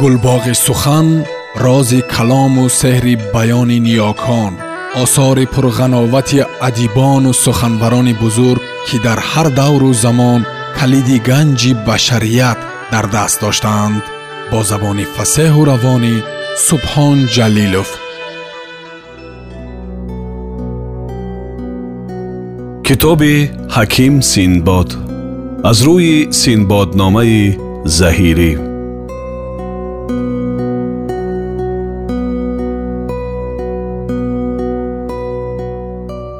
гулбоғи сухан рози калому сеҳри баёни ниёкон осори пурғановати адибону суханбарони бузург ки дар ҳар давру замон калиди ганҷи башарият дар даст доштаанд бо забони фасеҳу равонӣ субҳон ҷалилов. Китоби ҳаким синбод. Аз рӯи синбодномаи заҳирӣ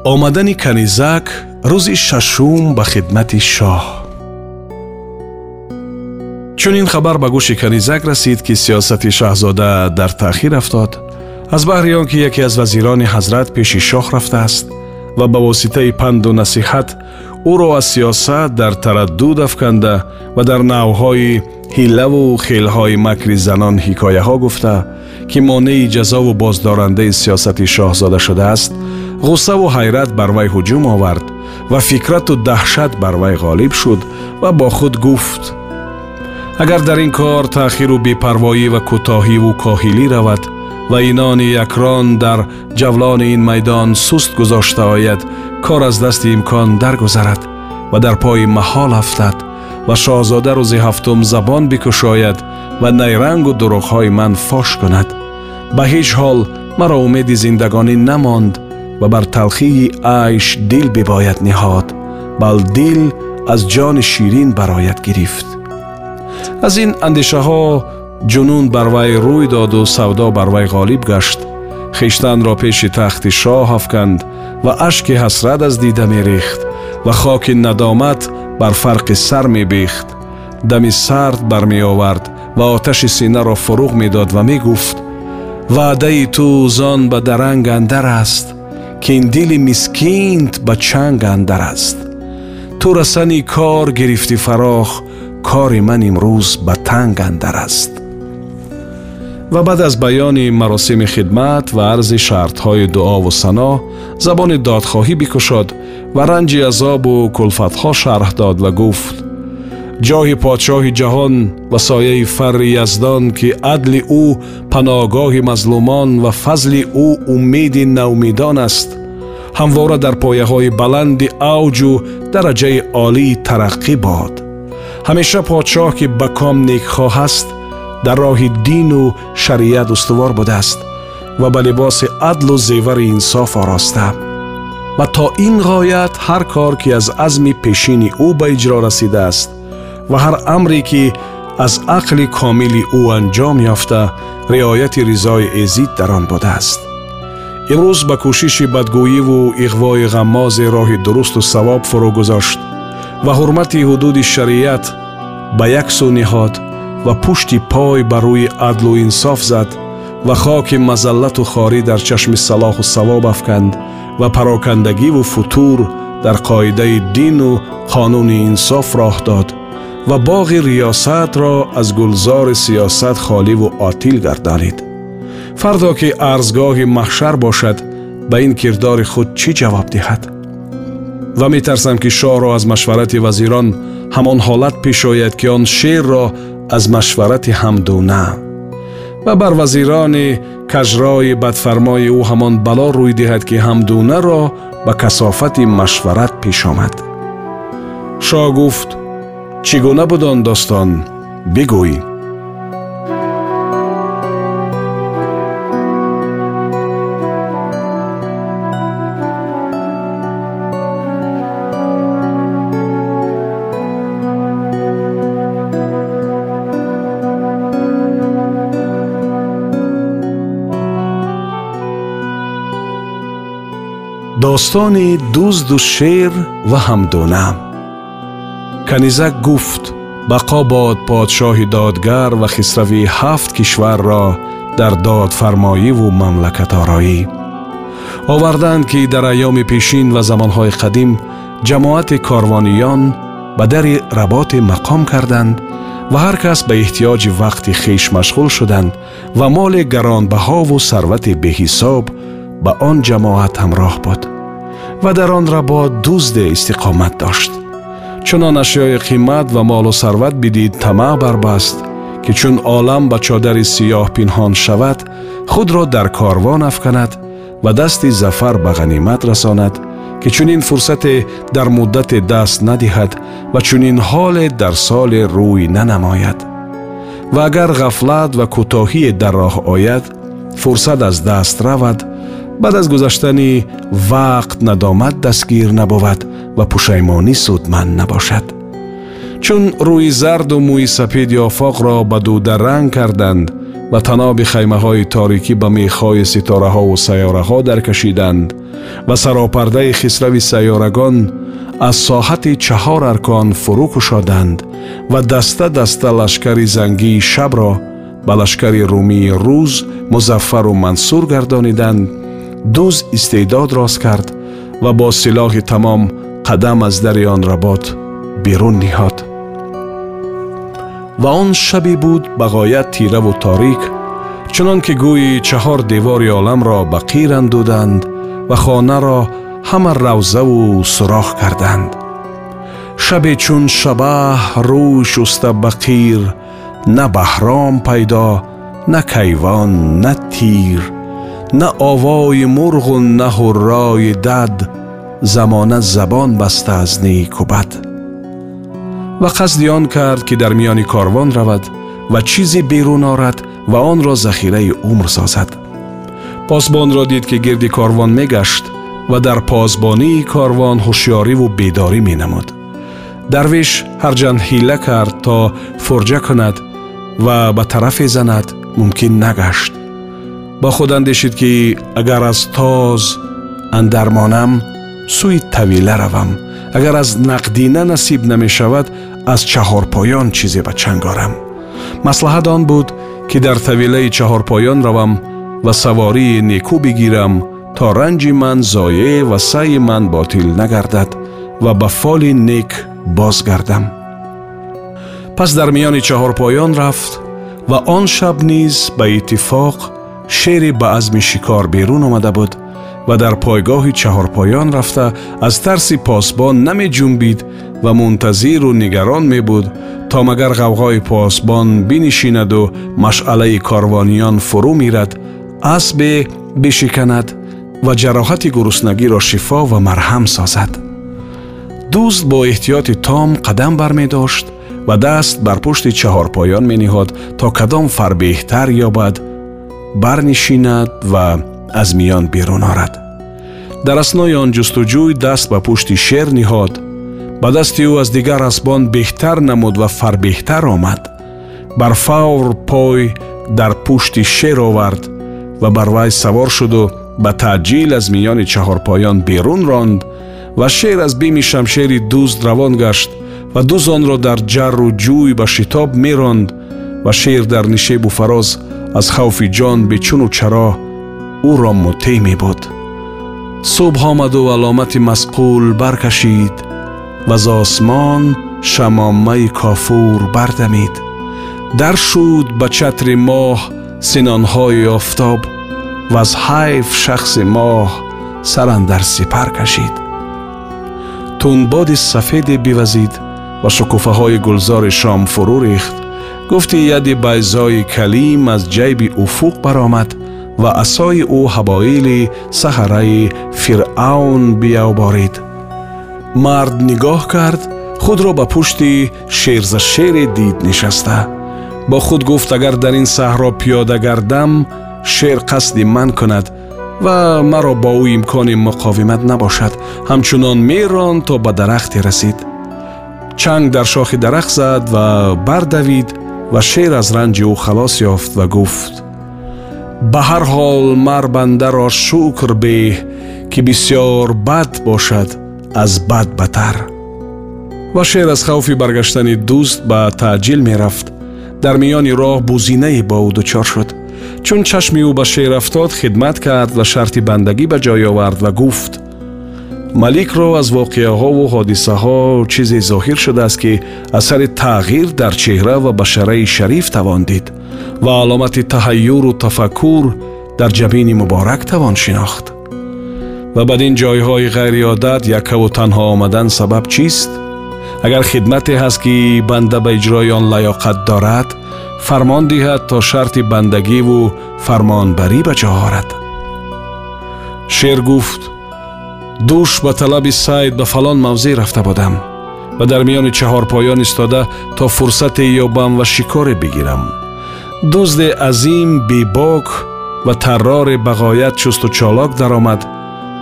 омадани канизак рӯзи шашум ба хидмати шоҳ. Чунин хабар ба гӯши канизак расид ки сиёсати шаҳзода дар таъхир афтод аз баҳри он ки яке аз вазирони ҳазрат пеши шоҳ рафтааст ва ба воситаи панду насиҳат ӯро аз сиёсат дар тараддуд афканда ва дар навъҳои ҳиллаву хелҳои макри занон ҳикояҳо гуфта ки монеи ҷазову боздорандаи сиёсати шоҳзода шудааст ғуссаву ҳайрат бар вай ҳуҷум овард ва фикрату таҳшат бар вай ғолиб шуд ва бо худ гуфт. Агар дар ин кор таъхиру бепарвоӣ ва кӯтоҳиву коҳилӣ равад ва инони якрон дар ҷавлони ин майдон суст гузошта ояд кор аз дасти имкон даргузарад ва дар пои маҳол афтад ва шоҳзода рӯзи ҳафтум забон бикушояд ва найрангу дурӯғҳои ман фош кунад. Ба ҳеҷ ҳол маро умеди зиндагонӣ намонд ва бар талхии айш дил бибояд ниҳод бал дил аз ҷони ширин барояд гирифт аз ин андешаҳо ҷунун бар вай рӯй доду савдо бар вай ғолиб гашт хиштанро пеши тахти шоҳ афканд ва ашки ҳасрат аз дида мерехт ва хоки надомат бар фарқи сар мебехт дами сард бармеовард ва оташи синаро фуруғ медод ва мегуфт ваъдаи ту зон ба даранг андар аст ки ин дили мискинт ба чанг андар аст ту расани кор гирифтӣ фарох кори ман имрӯз ба танг андар аст ва баъд аз баёни маросими хидмат ва арзи шартҳои дуову сано забони додхоҳӣ бикушод ва ранҷи азобу кулфатҳо шарҳ дод ва гуфт ҷоҳи подшоҳи ҷаҳон ва сояи фарри яздон ки адли ӯ паноҳгоҳи мазлумон ва фазли ӯ умеди наумедон аст ҳамвора дар пояҳои баланди авҷу дараҷаи олии тараққӣ бод. Ҳамеша подшоҳ ки ба ком некхоҳ аст дар роҳи дину шариат устувор будааст ва ба либоси адлу зевари инсоф ороста. Ва то ин ғоят ҳар кор ки аз азми пешини ӯ ба иҷро расидааст ва ҳар амре ки аз ақли комили ӯ анҷом ёфта риояти ризои эзид дар он будааст имрӯз ба кӯшиши бадгӯиву иғвои ғаммозе роҳи дурусту савоб фурӯ гузошт ва ҳурмати ҳудуди шариат ба як сӯ ниҳод ва пушти пой ба рӯи адлу инсоф зад ва хоки мазаллату хорӣ дар чашми салоҳу савоб афканд ва парокандагиву футур дар қоидаи дину қонуни инсоф роҳ дод و باغ ریاست را از گلزار سیاست خالی و آتیل گردانید. فردا که ارزگاه محشر باشد به این کردار خود چی جواب دهد؟ و می ترسم که شاه را از مشورت وزیران همان حالت پیش آید که آن شیر را از مشورت همدونه و بر وزیران کجرای بدفرمای او همان بلا روی دهد که همدونه را به کسافت مشورت پیش آمد. شاه گفت чӣ гуна буд он достон бигӯй. Достони дузду шер ва ҳамдона канизак гуфт бақо бод подшоҳи додгар ва хисрави ҳафт кишварро дар додфармоиву мамлакатороӣ. Оварданд ки дар айёми пешин ва замонҳои қадим ҷамоати корвониён ба дари работе мақом карданд ва ҳар кас ба эҳтиёҷи вақти хеш машғул шуданд ва моли гаронбаҳову сарвати беҳисоб ба он ҷамоат ҳамроҳ буд ва дар он работ дузде истиқомат дошт чунон ашёи қимат ва молу сарват бидид тамаъ барбаст ки чун олам ба чодари сиёҳ пинҳон шавад худро дар корвон афканад ва дасти зафар ба ғанимат расонад ки чунин фурсате дар муддате даст надиҳад ва чунин ҳоле дар соле рӯй нанамояд. Ва агар ғафлат ва кӯтоҳие дар роҳ ояд фурсат аз даст равад баъд аз гузаштани вақт надомат дастгир набувад ва пушаймонӣ судманд набошад. Чун рӯи зарду мӯи сапеди офоқро ба дуда ранг карданд ва таноби хаймаҳои торикӣ ба мехҳои ситораҳову сайёраҳо даркашиданд ва саропардаи хисрави сайёрагон аз соҳати чаҳор аркон фурӯ кушоданд ва даста даста лашкари зангии шабро ба лашкари румии рӯз музаффару мансур гардониданд дуз истеъдод рост кард ва бо силоҳи тамом қадам аз дари он работ берун ниҳод. Ва он шабе буд ба ғоят тираву торик чунон ки гӯи чаҳор девори оламро ба қир андуданд ва хонаро ҳама равзаву сурох карданд. Шабе чун шабаҳ рӯй шуста ба қир на баҳром пайдо на кайвон на тир на овои мурғу на ҳуррои дад زمانه زبان بسته از نیک و بد. و قصدی آن کرد که در میانی کاروان رود و چیزی بیرون آرد و آن را ذخیره عمر سازد. پاسبان را دید که گرد کاروان میگشت و در پاسبانی کاروان هوشیاری و بیداری می نمود. درویش هرچند حیله کرد تا فرجه کند و به طرف زند ممکن نگشت. با خود اندیشید که اگر از تاز اندر مانم сӯи тавила равам агар аз нақдина насиб намешавад аз чаҳорпоён чизе ба чанг орам маслиҳат он буд ки дар тавилаи чаҳорпоён равам ва савории некӯ бигирам то ранҷи ман зоеъ ва саъи ман ботил нагардад ва ба фоли нек бозгардам пас дар миёни чаҳорпоён рафт ва он шаб низ ба иттифоқ шере ба азми шикор берун омада буд ва дар пойгоҳи чаҳорпоён рафта аз тарси посбон намеҷунбид ва мунтазиру нигарон мебуд то магар ғавғои посбон бинишинаду машъалаи корвониён фурӯ мирад асбе бишиканад ва ҷароҳати гуруснагиро шифо ва марҳам созад дӯст бо эҳтиёти том қадам бармедошт ва даст бар пушти чаҳорпоён мениҳод то кадом фар беҳтар ёбад барнишинад ва аз миён берун орад. Дар аснои он ҷустуҷӯй даст ба пушти шер ниҳод ба дасти ӯ аз дигар асбон беҳтар намуд ва фарбеҳтар омад. Бар фавр пой дар пушти шер овард ва бар вай савор шуду ба таъҷил аз миёни чаҳорпоён берун ронд ва шер аз бими шамшери дӯст равон гашт ва дуз онро дар ҷарру ҷӯй ба шитоб меронд ва шер дар нишебу фароз аз хавфи ҷон бечуну чаро ӯро мутеъ мебуд субҳ омаду аломати масқул баркашид ва з осмон шамомаи кофур бардамид дар шуд ба чатри моҳ синонҳои офтоб ва аз ҳайф шахси моҳ сарандар сипар кашид тунбоди сафеде бивазид ва шукуфаҳои гулзори шом фурӯ рехт гуфти яди байзои калим аз ҷайби уфуқ баромад ва асои ӯ ҳабоили саҳараи фиръавн биявборид мард нигоҳ кард худро ба пушти шерзашере дид нишаста бо худ гуфт агар дар ин саҳро пиёда гардам шер қасди ман кунад ва маро бо ӯ имкони муқовимат набошад ҳамчунон мерон то ба дарахте расид чанг дар шохи дарахт зад ва бардавид ва шер аз ранҷи ӯ халос ёфт ва гуфт ба ҳар ҳол мар бандаро шукр беҳ ки бисьёр бад бошад аз бад батар. Ва шер аз хавфи баргаштани дӯст ба таъҷил мерафт. Дар миёни роҳ бузинае бо ӯ дучор шуд. Чун чашми ӯ ба шер афтод хидмат кард ва шарти бандагӣ ба ҷой овард ва гуфт. Маликро аз воқеаҳову ҳодисаҳо чизе зоҳир шудааст ки асари тағйир дар чеҳра ва башараи шариф тавон дид ва аломати таҳайюру тафаккур дар ҷабини муборак тавон шинохт ва бадин ҷойҳои ғайриодат яккаву танҳо омадан сабаб чист агар хидмате ҳаст ки банда ба иҷрои он лаёқат дорад фармон диҳад то шарти бандагиву фармонбарӣ ба ҷо орад шер гуфт душ ба талаби сайд ба фалон мавзеъ рафта будам ва дар миёни чаҳорпоён истода то фурсате ёбам ва шикоре бигирам дузде азим бебок ва тарроре ба ғоят чусту чолок даромад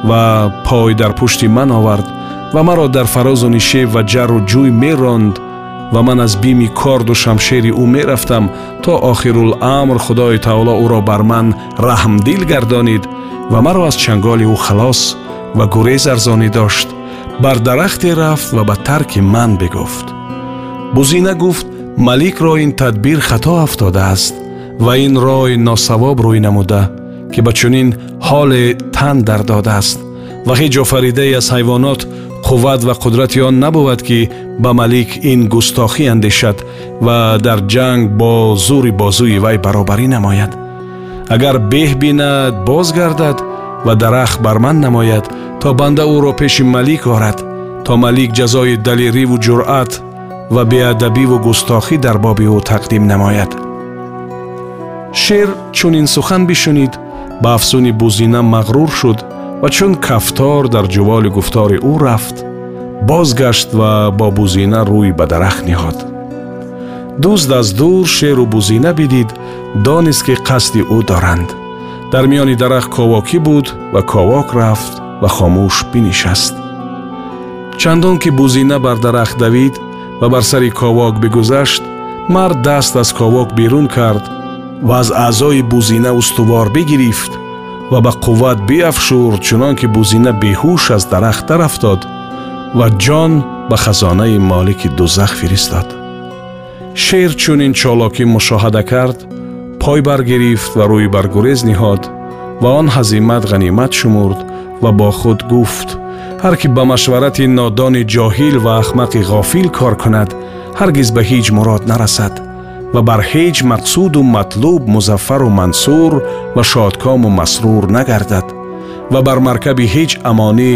ва пой дар пушти ман овард ва маро дар фарозу нишеб ва ҷару ҷӯй меронд ва ман аз бими корду шамшери ӯ мерафтам то охируламр худои таоло ӯро бар ман раҳмдил гардонид ва маро аз чанголи ӯ халос ва гурез арзонӣ дошт бар дарахте рафт ва ба тарки ман бигуфт бузина гуфт маликро ин тадбир хато афтодааст ва ин рой носавоб рӯй намуда ки ба чунин ҳоле тан дардодааст ва ҳеҷ офаридае аз ҳайвонот қувват ва қудрати он набувад ки ба малик ин густохӣ андешад ва дар ҷанг бо зури бозӯи вай баробарӣ намояд. Агар беҳ бинад бозгардад ва дарахт бар ман намояд то банда ӯро пеши малик орад то малик ҷазои далириву ҷуръат ва беадабиву густохӣ дар боби ӯ тақдим намояд шер чунин сухан бишунид ба афсуни бузина мағрур шуд ва чун кафтор дар ҷуволи гуфтори ӯ рафт бозгашт ва бо бузина рӯй ба дарахт ниҳод дӯст аз дур шеру бузина бидид донист ки қасди ӯ доранд дар миёни дарахт ковокӣ буд ва ковок рафт ва хомӯш бинишаст чандон ки бузина бар дарахт давид ва бар сари ковок бигузашт мард даст аз ковок берун кард ва аз аъзои бузина устувор бигирифт ва ба қувват биафшур чунон ки бузина беҳуш аз дарахт дарафтод ва ҷон ба хазонаи молики дузах фиристод. Шер чунин чолокӣ мушоҳада кард пой баргирифт ва рӯй бар гурез ниҳод ва он ҳазимат ғанимат шумурд ва бо худ гуфт ҳар ки ба машварати нодони ҷоҳил ва ахмақи ғофил кор кунад ҳаргиз ба ҳеҷ мурод нарасад ва бар ҳеҷ мақсуду матлуб музаффару мансур ва шодкому масрур нагардад ва бар маркаби ҳеҷ амонӣ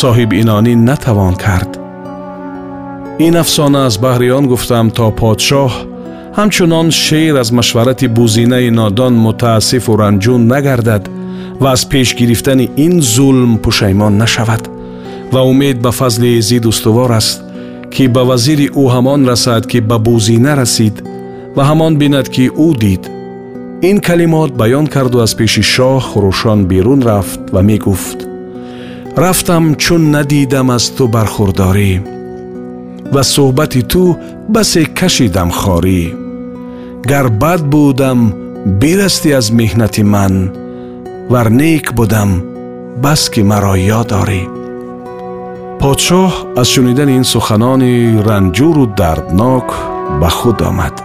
соҳибинонӣ натавон кард ин афсона аз баҳри он гуфтам то подшоҳ ҳамчунон шер аз машварати бузинаи нодон мутаассифу ранҷун нагардад ва аз пеш гирифтани ин зулм пушаймон нашавад ва умед ба фазли езид устувор аст ки ба вазири ӯ ҳамон расад ки ба бузина расид ва ҳамон бинад ки ӯ дид ин калимот баён карду аз пеши шоҳ хурӯшон берун рафт ва мегуфт рафтам чун надидам аз ту бархурдорӣ ва суҳбати ту басе кашидам хорӣ гар бад будам бирастӣ аз меҳнати ман вар нек будам бас ки маро ёд орӣ подшоҳ аз шунидани ин суханони ранҷуру дарднок ба худ омад.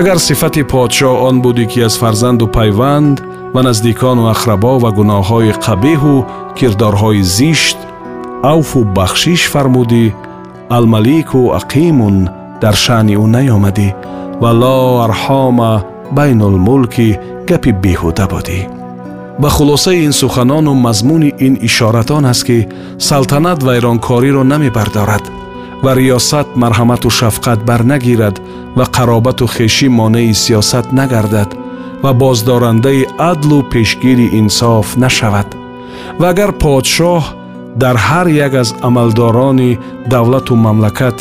Агар сифати подшоҳ он будӣ ки аз фарзанду пайванд ва наздикону ахрабо ва гуноҳҳои қабеҳу кирдорҳои зишт авфу бахшиш фармудӣ алмалику ақимун дар шаъни ӯ наёмадӣ ва ло арҳома байнулмулки гапи беҳуда будӣ ба хулосаи ин суханону мазмуни ин ишоратон аст ки салтанат вайронкориро намебардорад ва риёсат марҳамату шафқат барнагирад ва қаробату хешӣ монеи сиёсат нагардад ва боздорандаи адлу пешгири инсоф нашавад ва агар подшоҳ дар ҳар як аз амалдорони давлату мамлакат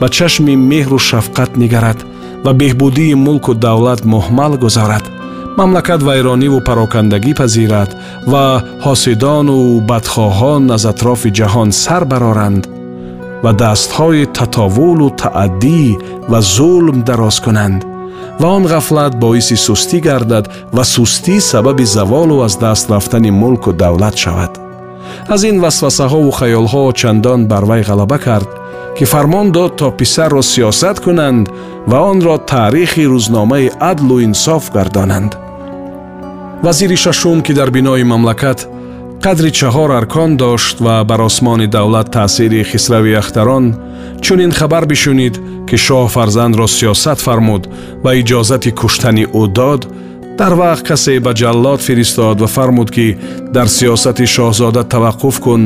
ба чашми меҳру шафқат нигарад ва беҳбудии мулку давлат муҳмал гузорад мамлакат вайрониву парокандагӣ пазирад ва ҳосидону бадхоҳон аз атрофи ҷаҳон сар бароранд ва дастҳои татовулу таъаддӣ ва зулм дароз кунанд. Ва он ғафлат боиси сустӣ гардад ва сустӣ сабаби заволу аз даст рафтани мулку давлат шавад. Аз ин васвасаҳову хаёлҳо чандон бар вай ғалаба кард ки фармон дод то писарро сиёсат кунанд ва онро таърихи рӯзномаи адлу инсоф гардонанд вазири шашум ки дар бинои мамлакат қадри чаҳор аркон дошт ва бар осмони давлат таъсири хисрави ахтарон чунин хабар бишунид ки шоҳ фарзандро сиёсат фармуд ва иҷозати куштани ӯ дод дар вақт касе ба ҷаллод фиристод ва фармуд ки дар сиёсати шоҳзода таваққуф кун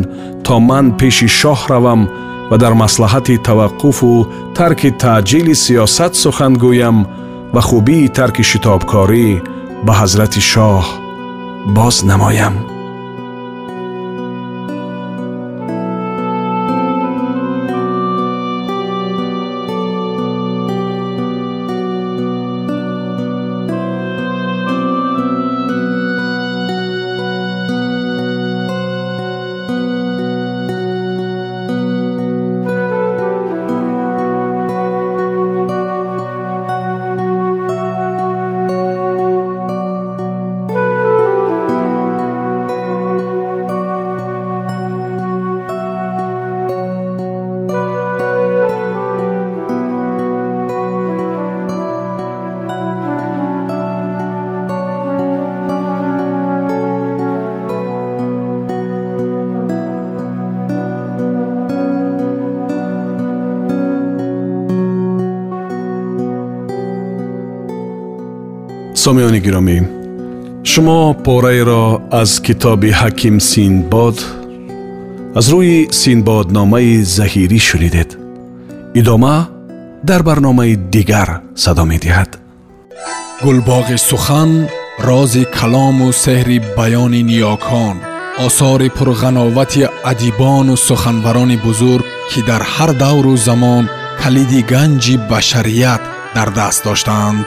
то ман пеши шоҳ равам ва дар маслиҳати таваққуфу тарки таъҷили сиёсат сухан гӯям ба хубии тарки шитобкорӣ به حضرت شاه باز نمایم. сомиёни гиромӣ шумо пораеро аз китоби ҳаким синбод аз рӯи синбодномаи заҳирӣ шунидед идома дар барномаи дигар садо медиҳад гулбоғи сухан рози калому сеҳри баёни ниёкон осори пурғановати адибону суханбарони бузург ки дар ҳар давру замон калиди ганҷи башарият дар даст доштаанд